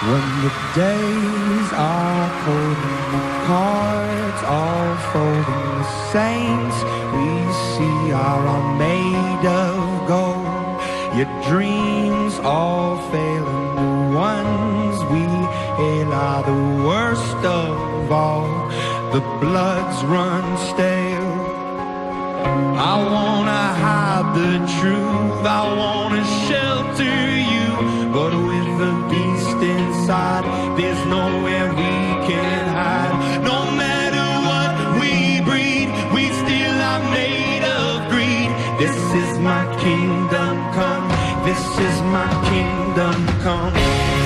When the days are cold and the cards all fold and the saints we see are all made of gold, your dreams all fail and the ones we hail are the worst of all. The bloods run stale. I wanna hide the truth. I wanna shelter you, but with nowhere we can hide. No matter what we breed, we still are made of greed. This is my kingdom come. This is my kingdom come.